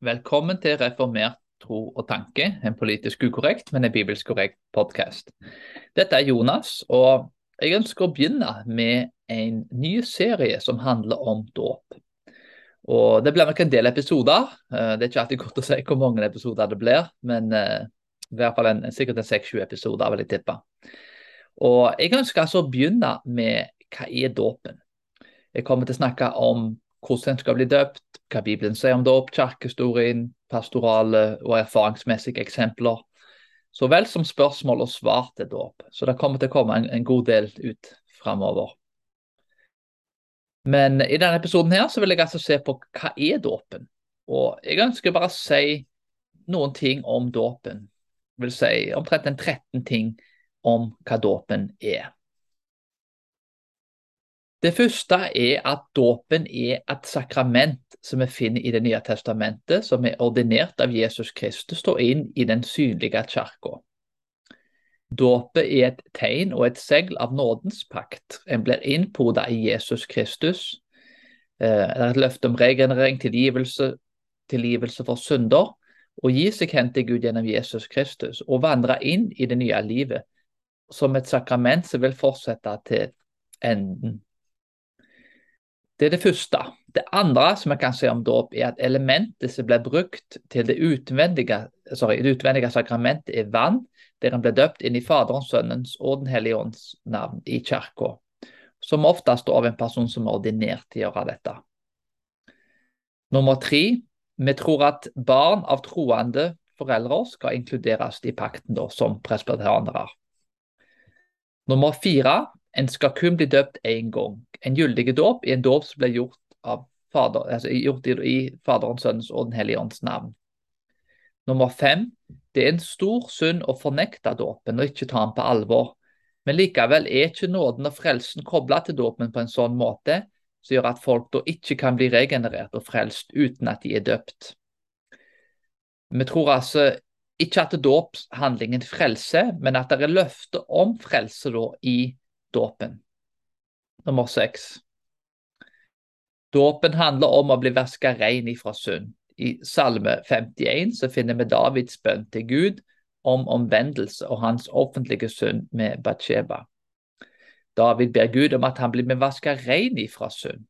Velkommen til Reformert tro og tanke, en politisk ukorrekt, men en bibelsk korrekt podkast. Dette er Jonas, og jeg ønsker å begynne med en ny serie som handler om dåp. Og Det blir nok en del episoder. Eh, det er ikke alltid godt å si hvor mange episoder det blir, men eh, i hvert fall en, sikkert en seks-sju episoder, vil jeg tippe. Og Jeg ønsker altså å begynne med hva er dåpen? Jeg kommer til å snakke om hvordan en skal bli døpt, hva Bibelen sier om dåp, kirkehistorien, pastorale og erfaringsmessige eksempler, så vel som spørsmål og svar til dåp. Så det kommer til å komme en, en god del ut framover. Men i denne episoden her så vil jeg altså se på hva er dåpen. Og jeg ønsker bare å si noen ting om dåpen. Vil si omtrent en 13 ting om hva dåpen er. Det første er at dåpen er et sakrament som vi finner i Det nye testamentet, som er ordinert av Jesus Kristus og inn i den synlige kirka. Dåpet er et tegn og et segl av nådens pakt. En blir innpoda i Jesus Kristus. Eh, det er et løfte om regenerering, tilgivelse, tilgivelse for synder, og gi seg hen til Gud gjennom Jesus Kristus, og vandre inn i det nye livet som et sakrament som vil fortsette til enden. Det er det første. Det andre som jeg kan si om dåp, er at elementet som blir brukt til det utvendige, sorry, det utvendige sakramentet, er vann, der en blir døpt inn i Faderens, Sønnens og Den hellige ånds navn i kirka. Som oftest av en person som er ordinert til å gjøre dette. Nummer tre. Vi tror at barn av troende foreldre skal inkluderes i pakten da, som presbyterianere. Nummer fire. En skal kun bli døpt én gang. En gyldig dåp i en dåp som blir gjort, fader, altså gjort i, i Faderens, Sønnens og Den hellige ånds navn. Nummer fem. Det er en stor synd å fornekte dåpen og ikke ta den på alvor. Men likevel er ikke nåden og frelsen kobla til dåpen på en sånn måte som gjør at folk da ikke kan bli regenerert og frelst uten at de er døpt. Vi tror altså ikke at dåpshandlingen frelser, men at det er løfte om frelse da i dåpen. Nummer seks. Dåpen handler om å bli vaska rein ifra synd. I Salme 51 så finner vi Davids bønn til Gud om omvendelse og hans offentlige synd med Batsheba. David ber Gud om at han blir vaska rein ifra synd.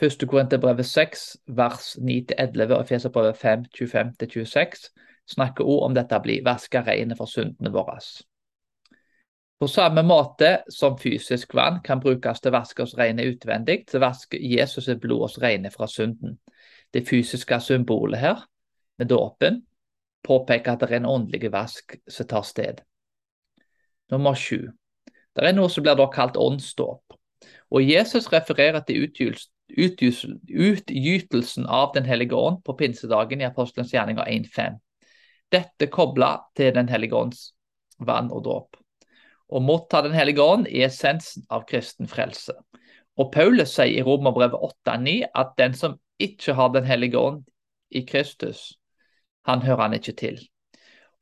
1. Korinterbrevet 6, vers 9-11 og Feserbrevet 5, 25-26 snakker ord om dette å bli vaska reine for syndene våre. På samme måte som fysisk vann kan brukes til å vaske oss rene utvendig, så vasker Jesus blod oss rene fra synden. Det fysiske symbolet her, med dåpen, påpeker at det er en åndelig vask som tar sted. Nummer sju. Det er noe som blir da kalt åndsdåp. Og Jesus refererer til utgytelsen av Den hellige ånd på pinsedagen i Apostelens gjerninger 1.5. Dette kobla til Den hellige ånds vann og dåp. Å motta Den hellige ånd er essensen av kristen frelse. Og Paulus sier i Romerbrevet 8,9 at den som ikke har Den hellige ånd i Kristus, han hører han ikke til.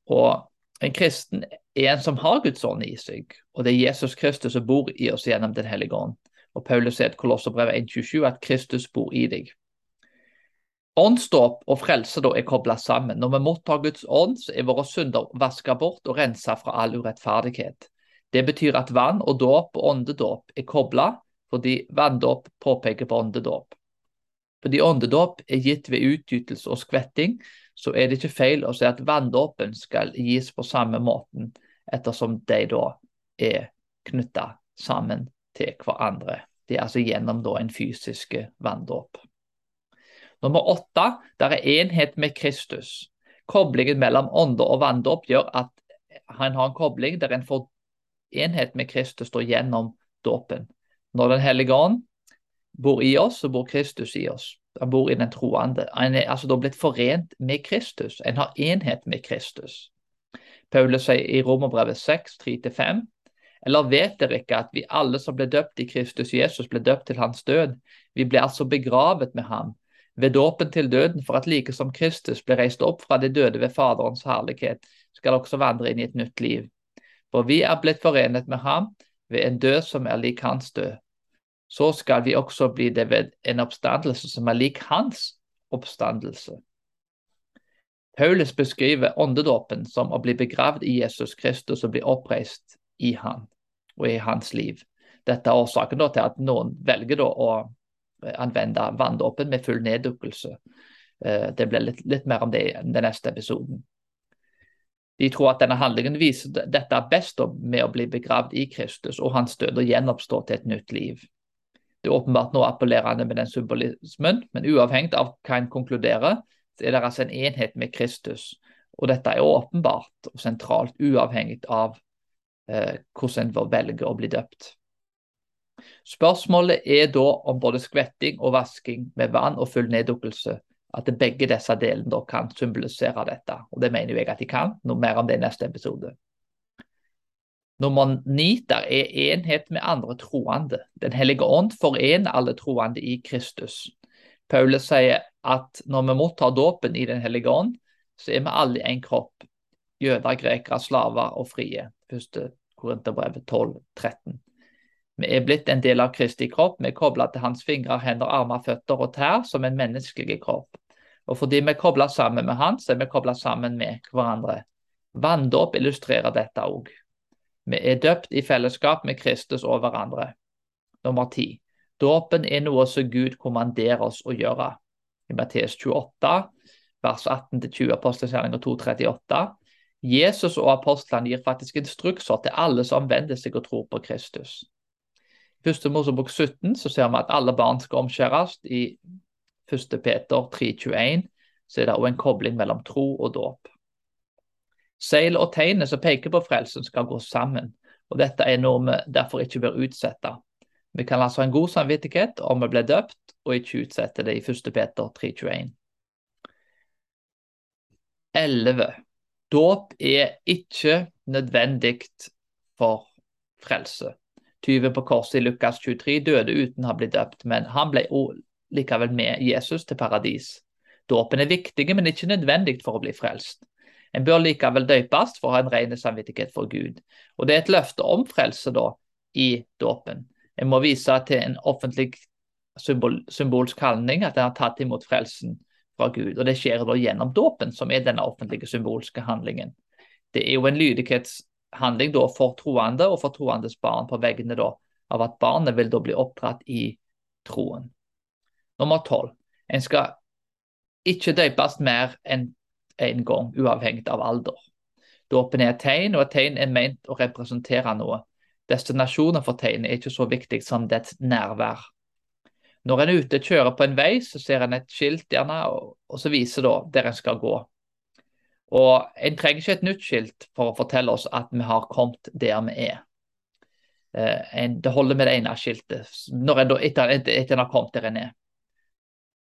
Og en kristen er en som har Guds ånd i seg, og det er Jesus Kristus som bor i oss gjennom Den hellige ånd. Og Paulus sier i Kolosserbrevet 1,27 at Kristus bor i deg. Åndsdåp og frelse da er kobla sammen. Når vi mottar Guds ånd, så er våre synder vaska bort og rensa fra all urettferdighet. Det betyr at vann og dåp og åndedåp er kobla, fordi vanndåp påpeker på åndedåp. Fordi åndedåp er gitt ved utgytelse og skvetting, så er det ikke feil å si at vanndåpen skal gis på samme måten, ettersom de da er knytta sammen til hverandre. Det er altså gjennom da en fysisk vanndåp. Nummer åtte, der er enhet med Kristus. Koblingen mellom ånde og vanndåp gjør at han har en kobling der en får enhet med Kristus står gjennom dåpen. Når Den hellige ånd bor i oss, så bor Kristus i oss. Han bor i den troende. Han er altså da blitt forent med Kristus. En har enhet med Kristus. Paulus sier i Romerbrevet 6, 3-5 eller vet dere ikke at vi alle som ble døpt i Kristus Jesus, ble døpt til hans død? Vi ble altså begravet med ham ved dåpen til døden, for at like som Kristus ble reist opp fra de døde ved Faderens herlighet, skal også vandre inn i et nytt liv. For vi er blitt forenet med ham ved en død som er lik hans død. Så skal vi også bli det ved en oppstandelse som er lik hans oppstandelse. Paulus beskriver åndedåpen som å bli begravd i Jesus Kristus og bli oppreist i han og i hans liv. Dette er årsaken til at noen velger å anvende vanndåpen med full neddukkelse. Eh, det blir litt, litt, mer om det i den neste episoden. De tror at denne handlingen viser dette best med å bli begravd i Kristus og hans død og gjenoppstå til et nytt liv. Det er åpenbart noe appellerende med den symbolismen, men uavhengig av hva en konkluderer, er det altså en enhet med Kristus. Og dette er åpenbart og sentralt, uavhengig av eh, hvordan en velger å bli døpt. Spørsmålet er da om både skvetting og vasking med vann og full neddukkelse at begge disse delene kan symbolisere dette. Og Det mener jeg at de kan. Noe mer om det i neste episode. Nummer ni der er enhet med andre troende. Den hellige ånd forener alle troende i Kristus. Paulus sier at når vi mottar dåpen i Den hellige ånd, så er vi alle en kropp. Jøder, grekere, slaver og frie. Første Korinterbrevet 12, 13. Vi er blitt en del av Kristi kropp. Vi er kobla til hans fingre, hender, armer, føtter og tær som en menneskelig kropp. Og fordi vi er kobla sammen med han, så er vi kobla sammen med hverandre. Vanndåp illustrerer dette òg. Vi er døpt i fellesskap med Kristus og hverandre. Nummer ti. Dåpen er noe som Gud kommanderer oss å gjøre. I Matteus 28, vers 18-20, apostelgjerninger 238. Jesus og apostlene gir faktisk instrukser til alle som vender seg og tror på Kristus. 1. Mosebok 17 så ser vi at alle barn skal omskjæres. I 1. Peter 3,21 så er det òg en kobling mellom tro og dåp. Seil og tegnet som peker på frelsen, skal gå sammen. og Dette er noe vi derfor ikke bør utsette. Vi kan altså ha en god samvittighet om vi blir døpt, og ikke utsette det i 1. Peter 3,21. 11. Dåp er ikke nødvendig for frelse. Tyven på korset i Lukas 23 døde uten å ha blitt døpt, men han ble likevel med Jesus til paradis. Dåpen er viktig, men ikke nødvendig for å bli frelst. En bør likevel døpes for å ha en ren samvittighet for Gud. Og Det er et løfte om frelse da, i dåpen. En må vise til en offentlig symbol, symbolsk handling, at en har tatt imot frelsen fra Gud. Og Det skjer da gjennom dåpen, som er denne offentlige symbolske handlingen. Det er jo en lydighets handling da for troende og for troendes barn på vegne da, av at barnet vil da bli oppdratt i troen. Nummer tolv. En skal ikke døpes mer enn én en gang, uavhengig av alder. Dåpen er et tegn, og et tegn er ment å representere noe. Destinasjonen for tegnet er ikke så viktig som dets nærvær. Når en er ute kjører på en vei, så ser en et skilt gjerne, og, og så viser da der en skal gå. Og En trenger ikke et nytt skilt for å fortelle oss at vi har kommet der vi er. Eh, det holder med det ene skiltet når en, etter, etter en har kommet der en er.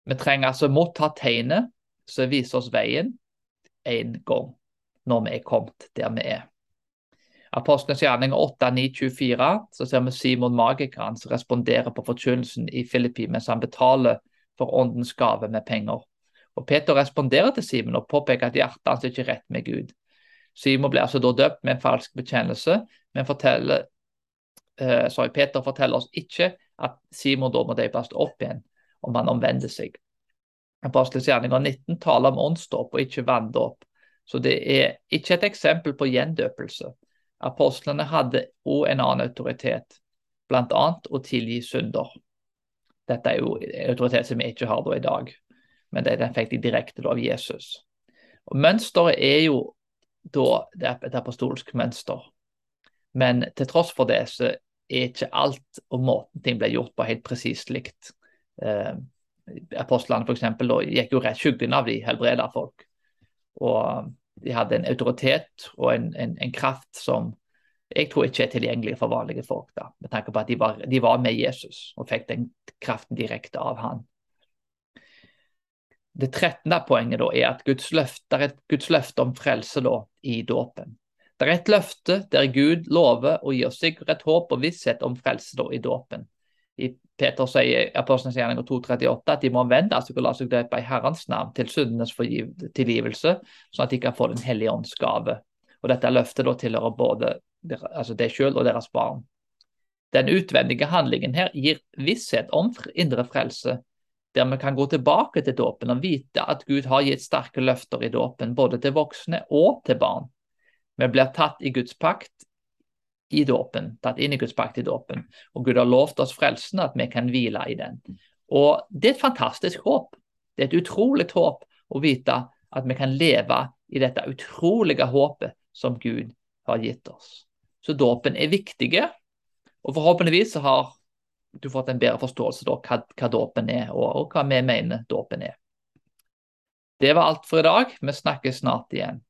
Vi trenger altså motta tegnet som viser oss veien én gang når vi er kommet der vi er. Apostlenes gjerning 8.9.24 så ser vi Simon Magikeren som responderer på forkynnelsen i Filippi mens han betaler for åndens gave med penger. Og Peter responderer til Simon og påpeker at hjertet hans ikke er rett med Gud. Simon ble altså da døpt med en falsk bekjennelse, men forteller, uh, sorry, Peter forteller oss ikke at Simon da må døpes opp igjen om han omvender seg. Apostelens gjerninger 19 taler om åndsdåp og ikke vanndåp, så det er ikke et eksempel på gjendøpelse. Apostlene hadde òg en annen autoritet, bl.a. å tilgi synder. Dette er jo autoritet som vi ikke har da i dag men den fikk de direkte av Jesus. Og Mønsteret er jo da det er et apostolsk mønster. Men til tross for det så er ikke alt og måten ting ble gjort på helt presist likt. Eh, apostlene f.eks. gikk jo rett skyggen av de helbreda folk. Og de hadde en autoritet og en, en, en, kraft som jeg tror ikke er tilgjengelig for vanlige folk. da, Med tanke på at de var, de var med Jesus og fikk den kraften direkte av han. Det trettende poenget da, er at Guds løft, det er et Guds løfte om frelse da, i dåpen. Det er et løfte der Gud lover å gi oss sikkerhet, håp og visshet om frelse da, i dåpen. I Peter sier Apostlenes gjerning 2,38 at de må vende seg og la seg døpe i Herrens navn til syndenes tilgivelse, sånn at de kan få Den hellige ånds gave. Og Dette løftet da tilhører både altså deg selv og deres barn. Den utvendige handlingen her gir visshet om indre frelse der vi kan gå tilbake til dåpen og vite at Gud har gitt sterke løfter i dåpen, både til voksne og til barn. Vi blir tatt i Guds pakt i dåpen, tatt inn i Guds pakt i dåpen. Og Gud har lovt oss frelsen, at vi kan hvile i den. Og Det er et fantastisk håp. Det er et utrolig håp å vite at vi kan leve i dette utrolige håpet som Gud har gitt oss. Så dåpen er viktige, og forhåpentligvis har du fått en bedre forståelse av hva, hva dåpen er, og, og hva vi mener dåpen er. Det var alt for i dag. Vi snakkes snart igjen.